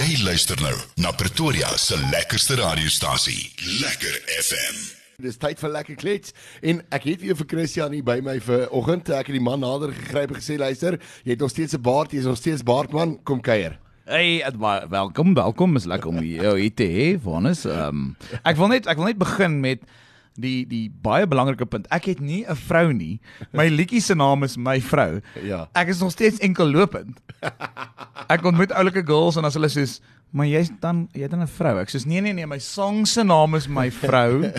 Jy luister nou na Pretoria se lekkerste radiostasie, Lekker FM. Dis tyd vir lekker klets en ek het weer vir Christian hier by my vir oggend. Ek het die man nader gegryp en gesê luister, jy het nog steeds 'n baard, jy is nog steeds baardman, kom kuier. Hey, het, wa- welkom, welkom. Is lekker om jou hier te hê, Vanus. Ehm ek wil net ek wil net begin met die die baie belangrike punt. Ek het nie 'n vrou nie. My liedjie se naam is my vrou. Ja. Ek is nog steeds enkel lopend. Ek ontmoet oulike girls en as hulle sê, "Maar jy's dan jy het dan 'n vrou." Ek sê, "Nee nee nee, my song se naam is my vrou."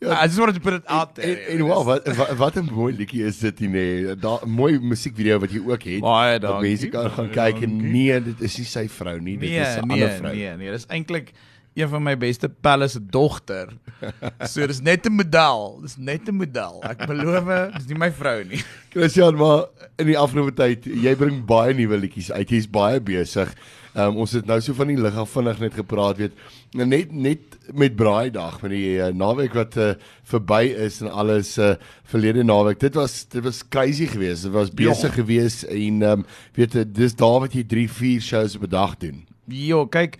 ja, I just wanted to put it out En, there. en wow, wat wat, wat 'n mooi liedjie is dit nie. Nee. Daar mooi musiekvideo wat jy ook het. Baie dankie. Mense kan gaan kyk en nee, dit is nie sy vrou nie, dit Nee, is 'n nee, ander vrou. nee, nee, dis eintlik een van my beste pelle se dogter. So dis net 'n model, dis net 'n model. Ek beloof, dis nie my vrou nie. Christian, maar in die afgelope tyd, jy bring baie nuwe liedjies uit. Jy's baie besig. Um, ons het nou so van die lig af vinnig net gepraat, weet. Net net met Braaidag met die uh, naweek wat uh, verby is en alles uh, verlede naweek. Dit was dit was crazy geweest. Dit was besig Ja. geweest en um, weet jy, dis daar wat jy 3, 4 shows op 'n dag doen. Jo, kyk,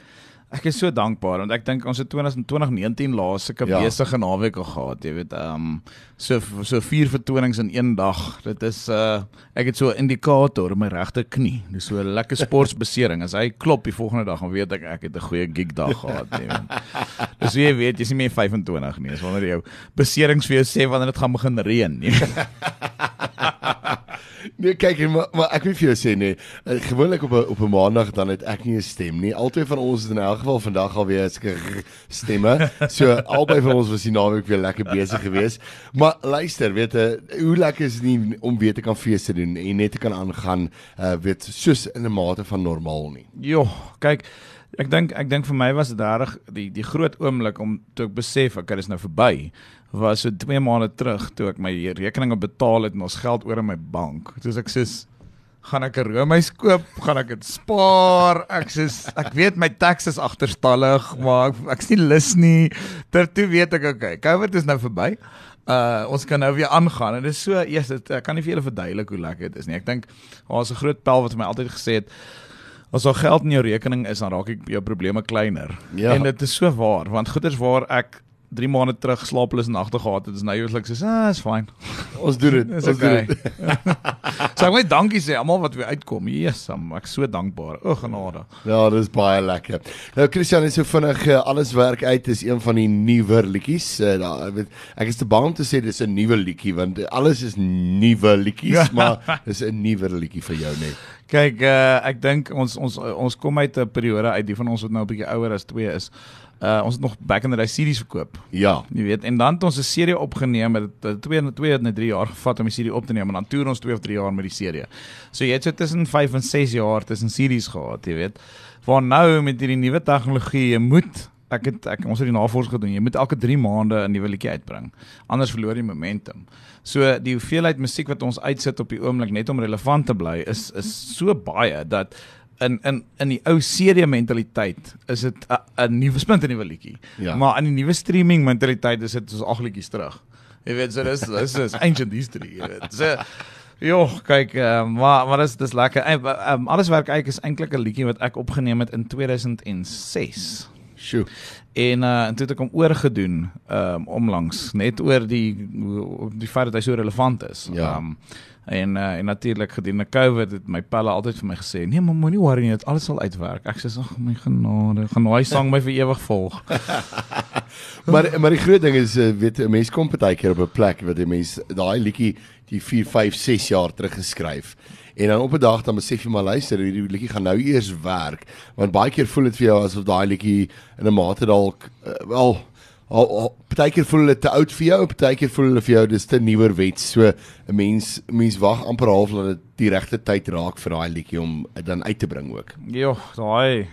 ek is so dankbaar want ek dink ons het 20 2019 laas sulke Ja. besige naweek al gehad, jy weet, ehm um, so so vier vertonings in een dag. Dit is uh ek het so 'n indikator in my regter knie. Dis so 'n lekker sportsbesering. As hy klop die volgende dag, dan weet ek ek het 'n goeie gig dag gehad, jy weet. Dis wie jy weet, jy's nie meer 25 nie. Dis wanneer jou beserings vir jou sê wanneer dit gaan begin reën, nie. Nee, kyk, maar, maar ek wil vir jou sê nee, uh, gewoonlik op 'n op 'n maandag dan het ek nie 'n stem nie. Albei van ons het in elk geval vandag al weer sulke stemme. So albei van ons was die naweek weer lekker besig geweest. Maar luister, weet jy, hoe lekker is dit nie om weer te kan fees te doen en net te kan aangaan, uh weet soos in 'n mate van normaal nie. Jo, kyk, ek dink ek dink vir my was dit reg die die groot oomblik om toe ek besef ek is nou verby was so 2 maande terug toe ek my rekeninge betaal het en ons geld oor in my bank. Toe ek sê gaan ek 'n roomys koop, gaan ek dit spaar. Ek sê ek weet my tax is agterstallig, maar ek, ek's nie lus nie. Tertoe weet ek okay, COVID is nou verby. Uh ons kan nou weer aangaan en dit is so eers ek kan nie vir julle verduidelik hoe lekker dit is nie. Ek dink daar's 'n groot pel wat vir my altyd gesê het As daar geld in jou rekening is, dan raak ek jou probleme kleiner. Ja. En dit is so waar, want goeders waar ek 3 maande terug slaaplose nagte gehad het, is nou eintlik so, ah, is fyn. Ons doen dit. Ons doen okay. dit. so ek moet dankie sê almal wat weer uitkom. Jesus, ek so dankbaar. O genade. Ja, dis baie lekker. Nou Christian is so vinnig uh, alles werk uit is een van die nuwer liedjies. Uh, daar weet ek is te bang om te sê dis 'n nuwe liedjie want alles is nuwe liedjies, maar dis 'n nuwer liedjie vir jou net. Kyk, uh, ek dink ons ons ons kom uit 'n periode uit die van ons wat nou 'n bietjie ouer as 2 is. Uh ons het nog back in the day series verkoop. Ja. Jy weet, en dan het ons 'n serie opgeneem dit 2 2 net 3 jaar gevat om die serie op te neem en dan toer ons 2 of 3 jaar met die serie. So jy het so tussen 5 en 6 jaar tussen series gehad, jy weet. Waar nou met hierdie nuwe tegnologie jy moet ek het ek ons het die navorsing gedoen, jy moet elke 3 maande 'n nuwe liedjie uitbring. Anders verloor jy momentum. So die hoeveelheid musiek wat ons uitsit op die oomblik net om relevant te bly is is so baie dat in in in die ou serie mentaliteit is dit 'n nuwe spint 'n nuwe liedjie. Ja. Maar in die nuwe streaming mentaliteit is dit soos ag liedjies terug. Jy weet so dis dis is ancient history, jy weet. So Jo, kyk, uh, maar maar dis dis lekker. Um, alles werk uit is eintlik 'n liedjie wat ek opgeneem het in 2006. Sjoe. En uh en toe het ek hom oorgedoen um omlangs net oor die die feit dat hy so relevant is. Ja. Um en uh en natuurlik gedurende Covid het my pelle altyd vir my gesê, "Nee, maar moenie worry nie, dit alles sal uitwerk." Ek sê, "Ag, my genade, gaan daai sang my vir ewig volg." Maar maar die groot ding is uh, weet 'n mens kom partykeer op 'n plek wat 'n mens daai liedjie die 4, 5, 6 jaar terug geskryf. En dan op 'n dag dan besef jy maar luister, hierdie liedjie gaan nou eers werk. Want baie keer voel dit vir jou asof daai liedjie in 'n mate dalk uh, wel al, al partykeer voel dit te oud vir jou, partykeer voel dit vir jou dis te nuwer wet. So 'n mens mens wag amper half dat dit die regte tyd raak vir daai liedjie om dan uit te bring ook. Jo, daai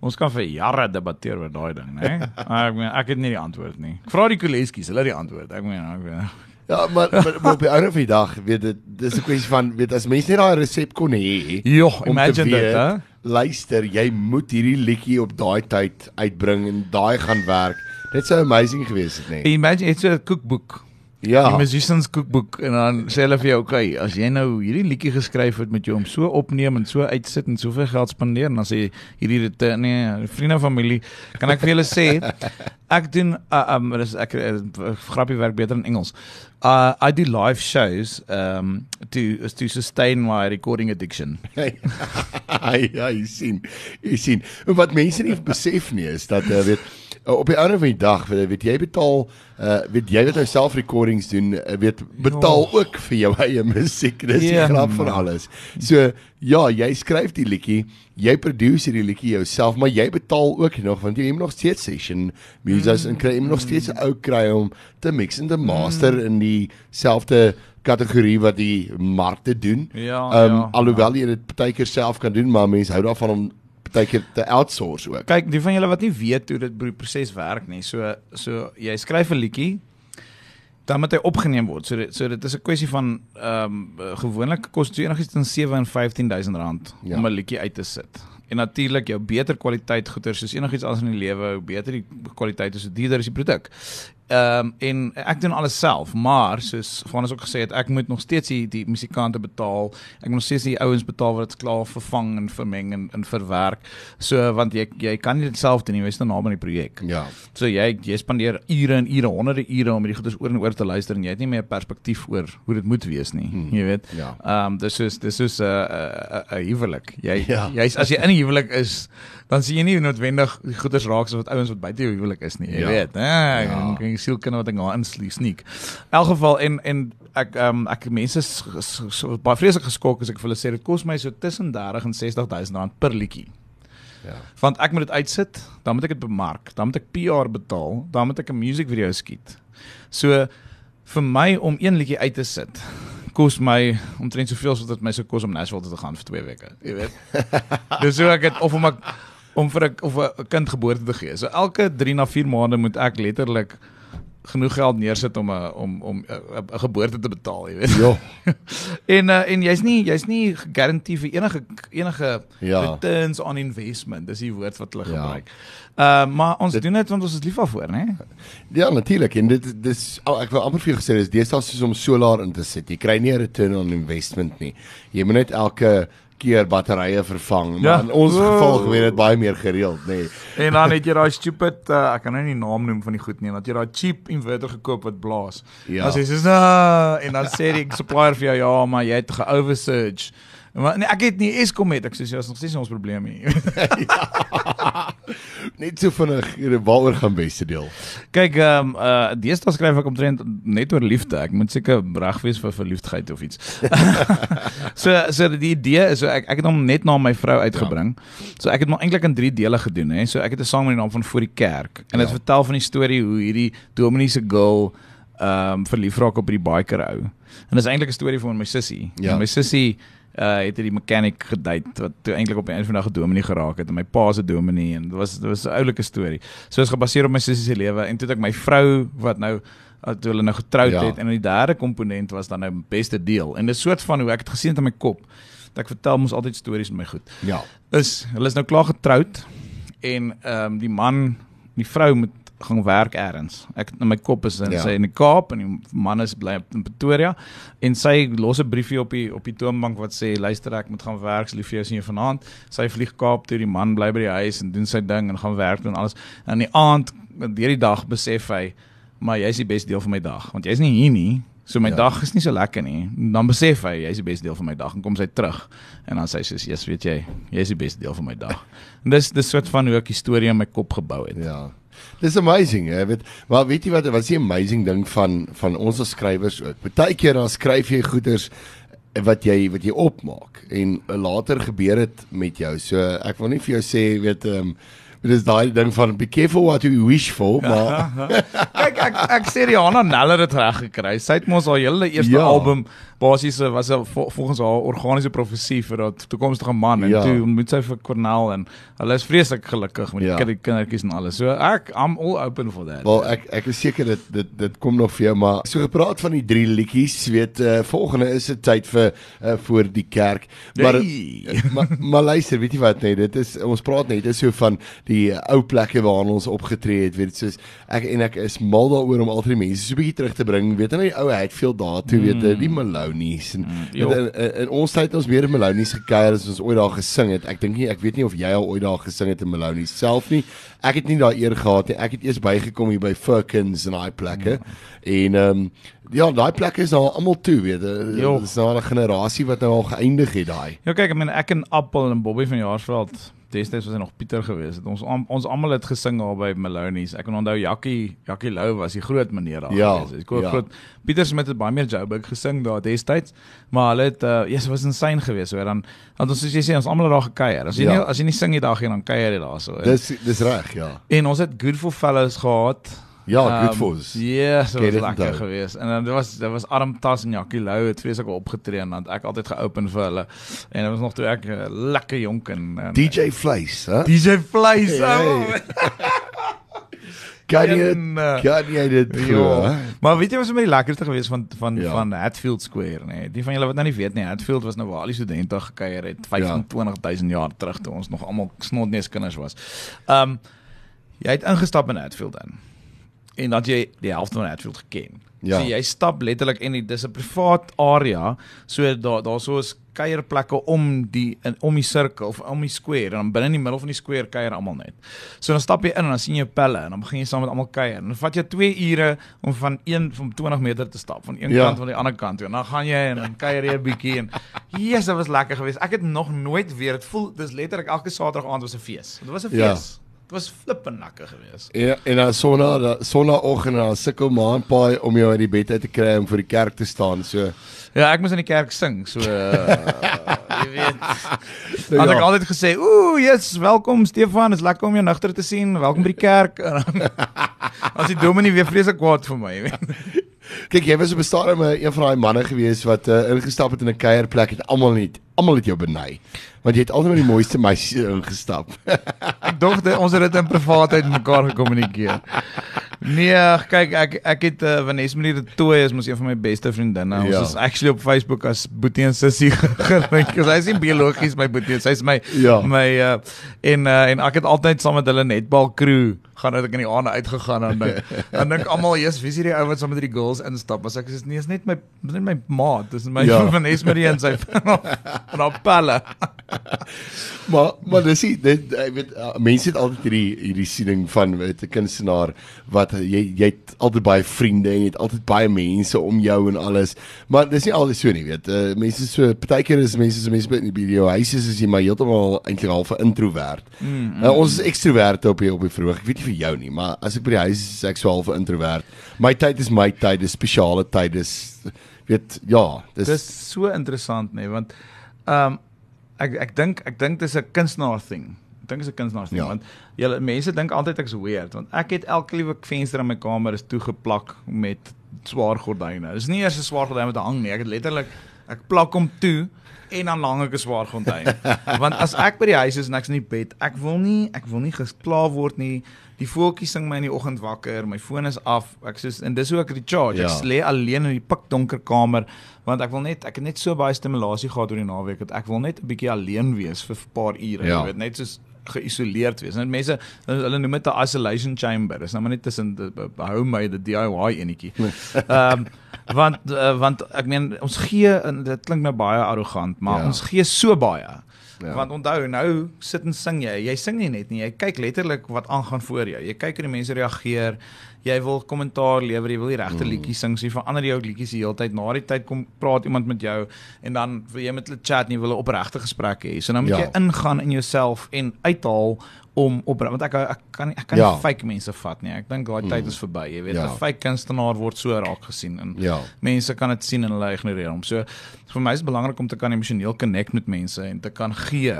ons kan vir jare debatteer oor daai ding, né? ek meen ek het nie die antwoord nie. Ek vra die kolleskies, hulle het die antwoord. Ek meen ek weet. Ja, maar, maar, maar op die einde van die dag, weet dit dis 'n kwessie van weet as mense net daai resep kon hê. Te imagine dit, hè? Luister, jy moet hierdie liedjie op daai tyd uitbring en daai gaan werk. Dit sou amazing gewees het, nee. Imagine it's 'n kookboek. Ja. Die musicians kookboek en dan sê hulle vir jou, "Oké, okay, as jy nou hierdie liedjie geskryf het met jou om so opneem en so uitsit en soveel geld spandeer en dan sê hierdie dit nee, vriende en familie, kan ek vir julle sê ek doen uh, um dis ek uh, grappie werk beter in Engels. Uh I do live shows um to to sustain my recording addiction. ja, jy sien. Jy sien. En wat mense nie besef nie is dat uh, weet uh, op die einde van die dag weet, weet jy betaal uh weet jy wat nou self recordings doen uh, weet betaal Oh. ook vir jou eie musiek. Dis die Ja, grap van alles. So ja, jy skryf die liedjie, jy produseer die liedjie jouself, maar jy betaal ook nog want jy moet nog steeds session music Mm. en kry jy moet nog steeds 'n ou kry om te mix en te master in dieselfde kategorie wat die markte doen. Ja, Ehm ja, alhoewel jy dit baie keer self kan doen, maar mense hou daarvan om baie keer te outsource ook. Kyk, die van julle wat nie weet hoe dit proses werk nie. So so jy skryf 'n liedjie dan moet hy opgeneem word. So dit, so dit is 'n kwessie van ehm um, gewoonlik kos dit enigiets tussen 7 en 15000 rand Ja. om 'n liedjie uit te sit. En natuurlik jou beter kwaliteit goeder soos enigiets anders in die lewe, hoe beter die kwaliteit is, hoe duurder is die produk. Ehm um, en ek doen alles self, maar soos Vanus ook gesê het, ek moet nog steeds die, die musikante betaal. Ek moet nog steeds die ouens betaal wat dit klaar vervang en vermeng en, en verwerk. So want jy jy kan nie dit self doen nie, jy's nou naby aan die projek. Ja. So jy jy spandeer ure en ure, honderde ure om hierdie goeders oor en oor te luister en jy het nie meer perspektief oor hoe dit moet wees nie. Hmm. Jy weet. Ja. Ehm um, dis soos dis soos 'n 'n 'n huwelik. Jy Ja. jy's as jy in 'n huwelik is, dan sien jy nie noodwendig goeders raak soos wat ouens wat buite jou huwelik is nie. Jy Ja. weet. Eh, Ja. Ja. kan jy sielkinde wat ek daar inslie sneak. In elk geval en en ek ehm um, ek mense is baie vreeslik geskok as ek vir hulle sê dit kos my so tussen 30 en 60000 rand per liedjie. Ja. Want ek moet dit uitsit, dan moet ek dit bemark, dan moet ek PR betaal, dan moet ek 'n music video skiet. So vir my om een liedjie uit te sit kos my omtrent soveel as wat dit my sou kos om Nashville te gaan vir 2 weke, jy weet. Dis so ek het of om ek om vir 'n of 'n kind geboorte te gee. So elke 3 na 4 maande moet ek letterlik genoeg geld neersit om 'n om om 'n 'n geboorte te betaal, jy weet. Ja. En uh, en jy's nie jy's nie gegarandeer vir enige enige Ja. returns on investment. Dis die woord wat hulle Ja. gebruik. Uh maar ons dit, doen dit want ons is lief daarvoor, né? Ja, natuurlik. En dit dis oh, ek wil amper vir jou gesê dis deesdae soos om solar in te sit. Jy kry nie 'n return on investment nie. Jy moet net elke keer batterye vervang. Ja. Maar in ons geval gebeur dit baie meer gereeld, nê. Nee. En dan het jy daai stupid uh, ek kan nou nie die naam noem van die goed nie, want jy daai cheap inverter gekoop wat blaas. Ja. Dan sê jy so en dan sê die supplier vir jou ja, maar jy het ge-oversurge. Maar nee, ek het nie Eskom het ek sê ja, is nog steeds ons probleem nie. Net so vinnig eh, waaroor gaan beste deel. Kyk, ehm um, uh deesdae skryf ek omtrent net oor liefde. Ek moet seker reg wees vir verliefdheid of iets. so so die idee is so ek ek het hom net na my vrou uitgebring. Ja. So ek het hom eintlik in 3 dele gedoen hè. So ek het 'n sang met die naam van Voor die Kerk en dit Ja. vertel van die storie hoe hierdie Dominee se girl ehm um, verlief raak op hierdie biker ou. En dit is eintlik 'n storie van my sussie. Ja. En my sussie uh het hierdie mechanic gedate wat toe eintlik op die einde van die dag 'n dominee geraak het en my pa se dominee en dit was dit was 'n oulike storie. So is gebaseer op my sussie se lewe en toe het ek my vrou wat nou uh, toe hulle nou getroud Ja. het en die derde komponent was dan nou beste deel. En dit is soort van hoe ek het gesien het in my kop dat ek vertel mos altyd stories met my goed. Ja. Is hulle is nou klaar getroud en ehm um, die man, die vrou moet gaan werk elders. Ek in my kop is in Ja. sy in die Kaap en die man is bly in Pretoria en sy los 'n briefie op die op die toonbank wat sê luister ek moet gaan werk, lief vir jou sien vanaand. Sy vlieg Kaap toe, die man bly by die huis en doen sy ding en gaan werk doen alles. En in die aand deur die dag besef hy maar jy's die beste deel van my dag want jy's nie hier nie. So my Ja. dag is nie so lekker nie. Dan besef hy jy's die beste deel van my dag en kom sy terug en dan sê sy soos jy's weet jy, jy's die beste deel van my dag. En dis dis soort van hoe ek die storie in my kop gebou het. Ja. Dis amazing, hè. Weet, maar weet jy wat wat is die amazing ding van van ons as skrywers ook. Partykeer dan skryf jy goeders wat jy wat jy opmaak en later gebeur dit met jou. So ek wil nie vir jou sê weet ehm um, dis daai ding van be careful what you wish for, maar Kyk ek ek sê Rihanna Neller het reg gekry. Sy het mos haar hele eerste Ja. ja. album basies eh, was 'n vol, volgens haar organiese profesie vir 'n toekomstige man en Ja. toe ontmoet sy vir Cornell en hulle is vreeslik gelukkig met die Ja. ja. kindertjies en alles. So ek I'm all open for that. wel ek ek is seker dit dit dit kom nog vir jou, maar so gepraat van die drie liedjies, weet uh, volgende is dit tyd vir uh, voor die kerk. Maar Hey. maar, maar luister, weet jy wat nee, dit is ons praat net is so van die uh, ou plekke waar ons opgetree het, weet soos ek en ek is mal daaroor om altyd die mense so 'n bietjie terug te bring, weet jy, ou Hatfield daar toe, weet jy, die Malonies en Mm, in, in, in ons tyd het ons meer Malonies gekuier as ons ooit daar gesing het. Ek dink nie ek weet nie of jy al ooit daar gesing het in Malonies self nie. Ek het nie daai eer gehad nie. Ek het eers bygekom hier by Firkins en daai plekke. En ehm um, ja, daai plekke is nou almal toe, weet jy. Dis nou al 'n generasie wat nou al geëindig het daai. Ja kyk, ek meen ek en Appel en Bobby van Jaarsveld, destyds was hy nog Pieter gewees. Het ons am- ons almal het gesing daar by Maloney's. Ek kan onthou Jakkie, Jakkie Lou was die groot meneer daar Ja, gewees. Ek kon ja. groot Pieter Smit het baie meer Joburg gesing daar destyds, maar hulle het uh yes, was insane geweest. Hoor dan want ons soos jy sê ons almal het daar gekuier. As jy Ja. nie as jy nie sing die dag nie dan kuier jy daar so. Dis dis reg, ja. en ons het Good for Fellows gehad. Ja, good for us. Ja, so was lekker geweest. En dan was dit was Arm Tas en Jakkie Lou het vreeslik opgetree en dan ek altyd geopen vir hulle. En dit was nog toe ek uh, lekker jonk en, en DJ Vleis, hè? DJ Vleis. Hey, Oh. Kan jy En, uh, kan jy dit glo? Ja. Maar weet jy wat was my lekkerste geweest van van Ja. ja. van Hatfield Square, nê? Nee? Die van julle wat nou nie weet nie, Hatfield was nou waar al die studente gekuier het 25000 jaar terug toe ons nog almal snotneus kinders was. Um jy het ingestap in Hatfield in. En dat jy die helfte van Hatfield geken. Ja. So jy stap letterlik in die dis 'n privaat area, so daar daar so is kuierplekke om die in om die sirkel of om die square en dan binne in die middel van die square kuier almal net. So dan stap jy in en dan sien jy pelle en dan begin jy saam met almal kuier. En dan vat jy 2 ure om van 1 van 20 meter te stap van een Ja. kant tot die ander kant toe. En dan gaan jy en dan kuier jy 'n bietjie en Jesus, dit was lekker geweest. Ek het nog nooit weer dit voel dis letterlik elke Saterdag aand was 'n fees. Dit was 'n Ja. Dit was flippend lekker geweest. Ja, en dan sonna sonnaoggend dan sukkel maanpaai om jou uit die bed uit te kry om voor die kerk te staan. So Ja, ek moes in die kerk sing, so uh, jy weet. Nou Had ja. ek altyd gesê, "Ooh, yes, welkom Stefan, is lekker om jou nugter te sien. Welkom by die kerk." En As die dominee weer vreeslik kwaad vir my, jy weet. kyk jy was op 'n stadium eh, een van daai manne gewees wat uh, ingestap het in 'n kuierplek het almal net almal het jou beny. Want jy het altyd met die mooiste meisies ingestap. Ek dink ons het dit in privaatheid met mekaar gekommunikeer. Nee, kyk ek ek het uh, Vanessa Meneer de Tooi is mos een van my beste vriendinne. Ons Ja. is actually op Facebook as Boetie en Sissie gelink. Sy is nie biologies my Boetie, sy is my Ja. my uh, en uh, en ek het altyd saam met hulle netbal crew gaan uit ek in die aande uitgegaan en dan dink almal jy's wie is hierdie ou wat saam met die girls instap as ek sê nee is net my dis net my maat dis my Ja. Vanessa Meneer en sy van op pelle maar maar dis nie dit ek weet uh, mense het altyd hierdie hierdie siening van weet 'n kunstenaar wat uh, jy jy het altyd baie vriende en jy het altyd baie mense om jou en alles. Maar dis nie altyd so nie, weet. Uh, mense so partykeer is mense so mense by die video huis is as jy maar heeltemal eintlik half 'n introwert. Mm, mm, uh, ons is ekstroverte op hier op die verhoog. Ek weet nie vir jou nie, maar as ek by die huis is, ek so half 'n introwert. My tyd is my tyd, dis spesiale tyd, dis weet ja, dis, Dis so interessant nê, nee, want ehm um, ek ek dink ek dink dis 'n kunstenaar ding. Ek dink dis 'n kunstenaar ding Ja. want julle mense dink altyd ek's weird want ek het elke liewe venster in my kamer is toegeplak met swaar gordyne. Dis nie eers 'n swaar gordyn wat hang nie. Ek het letterlik ek plak hom toe en dan hang ek 'n swaar gordyn. want as ek by die huis is en ek's in die bed, ek wil nie ek wil nie geklaar word nie. Die voeltjies sing my in die oggend wakker, my foon is af. Ek soos en dis hoe ek recharge. Ja. Ek lê alleen in die pikdonker kamer want ek wil net ek het net so baie stimulasie gehad oor die naweek dat ek wil net 'n bietjie alleen wees vir 'n paar ure, Ja. jy weet, net soos geïsoleerd wees. En mense hulle noem dit 'n isolation chamber. Dis nou maar net tussen behou my die DIY enetjie. Ehm want uh, want ek meen ons gee en dit klink nou baie arrogant, maar ja. ons gee so baie. Ja. Want onthou, nou sit en sing jy. Jy sing nie net nie, jy kyk letterlik wat aangaan voor jou. Jy kyk hoe die mense reageer. Jy wil kommentaar lewer, jy wil die regte mm. liedjies sing. So jy verander jou liedjies die hele tyd. Na die tyd kom praat iemand met jou en dan wil jy met hulle chat jy wil 'n opregte gesprek hê. So dan moet Ja. ja. jy ingaan in jouself en uithaal om op want ek ek kan ek kan Ja. nie fake mense vat nie. Ek dink daai tyd is verby. Jy weet, 'n Ja. fake kunstenaar word so raak gesien en Ja. mense kan dit sien en hulle ignoreer hom. So vir my is dit belangrik om te kan emosioneel connect met mense en te kan gee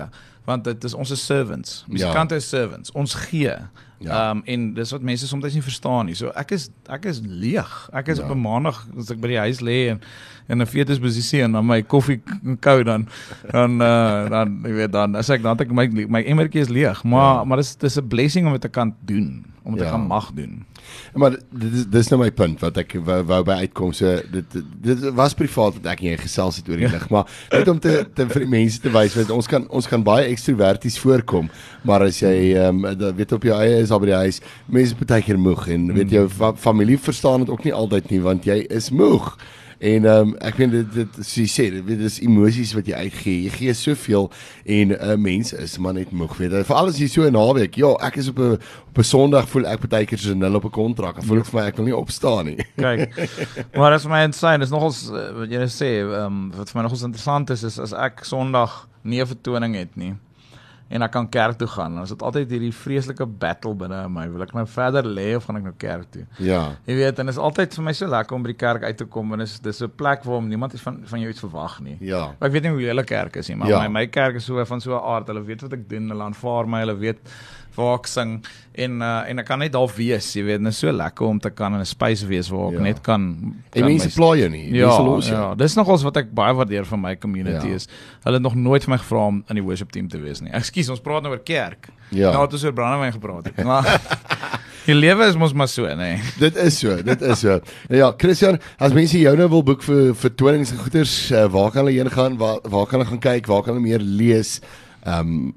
want dit is ons is servants. Musikante is servants. Ons gee. Ja. um, en dis wat mense soms nie verstaan nie. So ek is ek is leeg. Ek is Ja. op 'n maandag as ek by die huis lê en in 'n fetus posisie en dan my koffie kou dan dan uh, dan jy weet dan as ek dan ek my my emmertjie is leeg. Maar Ja. maar dis dis 'n blessing om dit te kan doen, om dit Ja. te kan mag doen. Maar dit is dis nou my punt wat ek wou, wou by uitkom. So dit dit was privaat wat ek en jy gesels het oor die Ja. lig, maar net om te, te vir die mense te wys dat ons kan ons kan baie ekstroverties voorkom, maar as jy ehm um, weet op jou eie is by die huis, mense is baie keer moeg en weet jou fa familie verstaan dit ook nie altyd nie want jy is moeg. En ehm um, ek weet dit dit soos jy sê, dit weet dis emosies wat jy uitgee. Jy gee soveel en 'n uh, mens is maar net moeg, weet jy. Veral as jy so 'n naweek, ja, ek is op 'n op 'n Sondag voel ek baie keer soos 'n nul op 'n kontrak. Dan voel ek vir my ek wil nie opstaan nie. Kyk. maar dit is my insane. Dis nogals uh, wat jy sê, ehm um, wat vir my nogals interessant is is as ek Sondag nie 'n vertoning het nie en ek kan kerk toe gaan. Dan is dit altyd hierdie vreeslike battle binne in my. Wil ek nou verder lê of gaan ek nou kerk toe? Ja. Jy weet, en dit is altyd vir my so lekker om by die kerk uit te kom want dis dis 'n plek waar niemand iets van van jou iets verwag nie. Ja. Maar ek weet nie hoe julle kerk is nie, maar Ja. my my kerk is so van so 'n aard. Hulle weet wat ek doen, hulle aanvaar my, hulle weet waar ek sing en uh, en ek kan net daar wees, jy weet, dit is so lekker om te kan in 'n space wees waar ek Ja. net kan, En kan mense my- pla jou nie. Ja, Mense los jou. ja, dis nogals wat ek baie waardeer van my community Ja. is. Hulle het nog nooit vir my gevra om in die worship team te wees nie. Ekskuus, ons praat nou oor kerk. Ja. Nou het ons oor brandewyn gepraat het. Maar die lewe is mos maar so, nê. Nee. Dit is so, dit is so. Ja, Christian, as mense jou nou wil boek vir vertonings en goeders, uh, waar kan hulle heen gaan? Waar waar kan hulle gaan kyk? Waar kan hulle meer lees? Ehm um,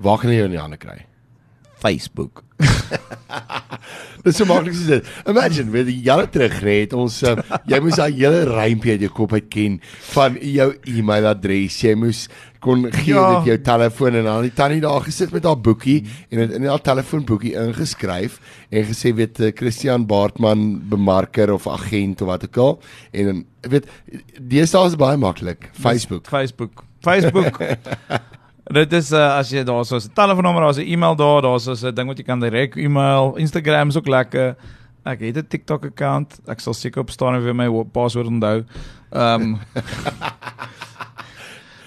waar kan hulle jou in die hande kry? Facebook. Dit is so maklik soos dit. Imagine, weet jy, jare terug nê, het ons uh, jy moes daai hele rympie uit jou kop uit ken van jou e-mailadres. Jy moes kon gee Ja. dit jou telefoon en dan die tannie daar gesit met haar boekie en het in haar telefoonboekie ingeskryf en gesê weet eh, Christian Baartman bemarker of agent of wat ook al en weet deesdae is baie maklik. Facebook. Facebook. Facebook. Dit is uh, as jy daar so 'n telefoonnommer, daar's 'n e-mail daar, daar's so 'n ding wat jy kan direk e-mail. Instagram is ook lekker. Ek het 'n TikTok account. Ek sal seker op staan en weer my wo- paswoord onthou. Ehm um,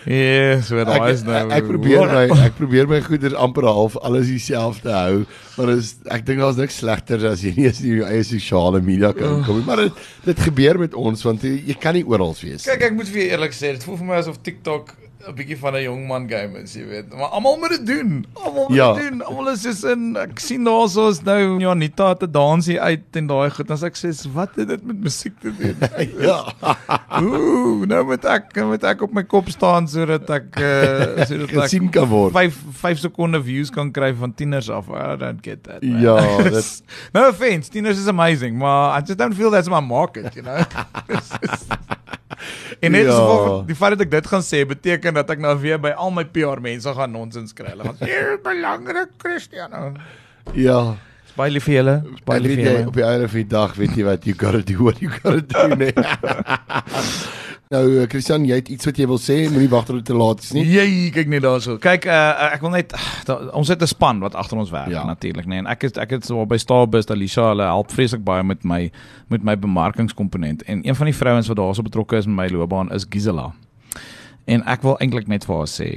Ja, so Ek, daar is nou. ek, ek probeer my ek probeer my goeders amper half alles dieselfde hou, maar is ek dink daar's niks slegter as jy nie eens in jou eie sosiale media kan kom nie. Maar dit dit gebeur met ons want jy, jy kan nie oral wees. Kyk, ek moet vir eerlik sê, dit voel vir my asof TikTok 'n bietjie van 'n jong man game is, jy weet. Maar almal moet dit doen. Almal moet Ja. dit doen. Almal is soos in ek sien daarso is nou Janita het 'n dansie uit en daai goed. Sê ek sê, "Wat het dit met musiek te doen?" ja. Ooh, nou moet ek nou moet ek op my kop staan sodat ek uh, sodat ek Gesien kan word. 5 5 sekonde views kan kry van tieners af. I don't get that. Man. Ja, dit- No offense, tieners is amazing, maar I just don't feel that's my market, you know. En net Ja. ja. die feit dat ek dit gaan sê beteken dat ek nou weer by al my PR mense gaan nonsens kry. Hulle gaan "Hier belangrik, Cristiano." Ja. Is baie lief vir julle. Is baie lief vir julle. op die einde van die dag weet jy wat you got to do what you got to do nee. nou eh, Christian, jy het iets wat jy wil sê, moenie wag tot dit te laat is nie. Jy kyk net daarso. Kyk, uh, ek wil net da, ons het 'n span wat agter ons werk Ja. natuurlik, nee. En ek het ek het so by Starbus, Alicia, hulle help vreeslik baie met my met my bemarkingskomponent. En een van die vrouens wat daarso betrokke is met my loopbaan is Gisela. En ek wil eintlik net vir haar sê,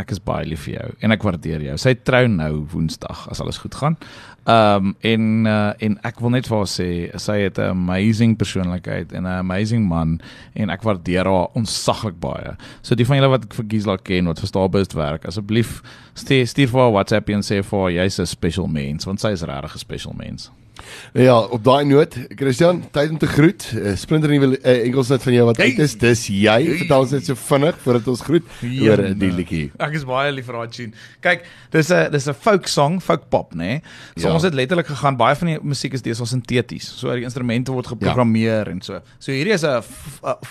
ek is baie lief vir jou en ek waardeer jou. Sy trou nou Woensdag as alles goed gaan. Ehm um, en uh, en ek wil net vir haar sê, sy het 'n amazing persoonlikheid en 'n amazing man en ek waardeer haar ontsaglik baie. So die van julle wat vir Gisela ken wat vir Starbust werk, asseblief stuur vir haar WhatsApp en sê vir haar jy's 'n special mens want sy is regtig 'n special mens. Ja, op daai noot, Christian, tyd om te groet. Uh, splinter nuwe uh, Engelsnet van jou wat Hey. uit is. Dis jy. Vertel ons net so vinnig voordat ons groet oor uh, die liedjie. Ek is baie lief vir daai tune. Kyk, dis 'n dis 'n folk song, folk pop, nê. Nee? So Ja. ons het letterlik gegaan baie van die musiek is deesdae sinteties. So die instrumente word geprogrammeer ja. en so. So hierdie is 'n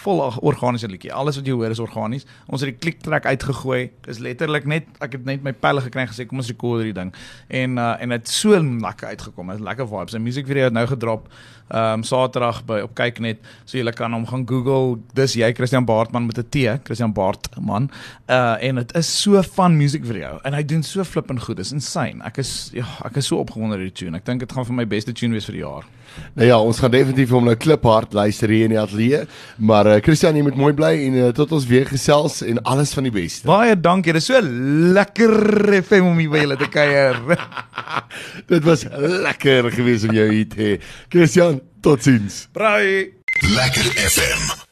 vol organiese liedjie. Alles wat jy hoor is organies. Ons het die klik track uitgegooi. Dis letterlik net ek het net my pelle gekry en gesê kom ons rekord hierdie ding. En uh, en dit so lekker uitgekom. Dit is lekker vibes Sy musiekvideo het nou gedrop ehm um, Saterdag by op kyknet. So jy kan hom gaan Google. Dis jy Christian Baartman met 'n T, Christian Baartman. Uh en dit is so van musiekvideo en hy doen so flippend goed. Dis insane. Ek is ja, ek is so opgewonde oor die tune. Ek dink dit gaan vir my beste tune wees vir die jaar. Nou ja, ons gaan definitief hom nou kliphard luister hier in die ateljee. Maar uh, Christian, jy moet mooi bly en uh, tot ons weer gesels en alles van die beste. Baie dankie. Dit is so lekker FM om hier by julle te kuier. Dit was lekker geweest om jou hier te hê. Christian, totsiens. Bye. Lekker FM.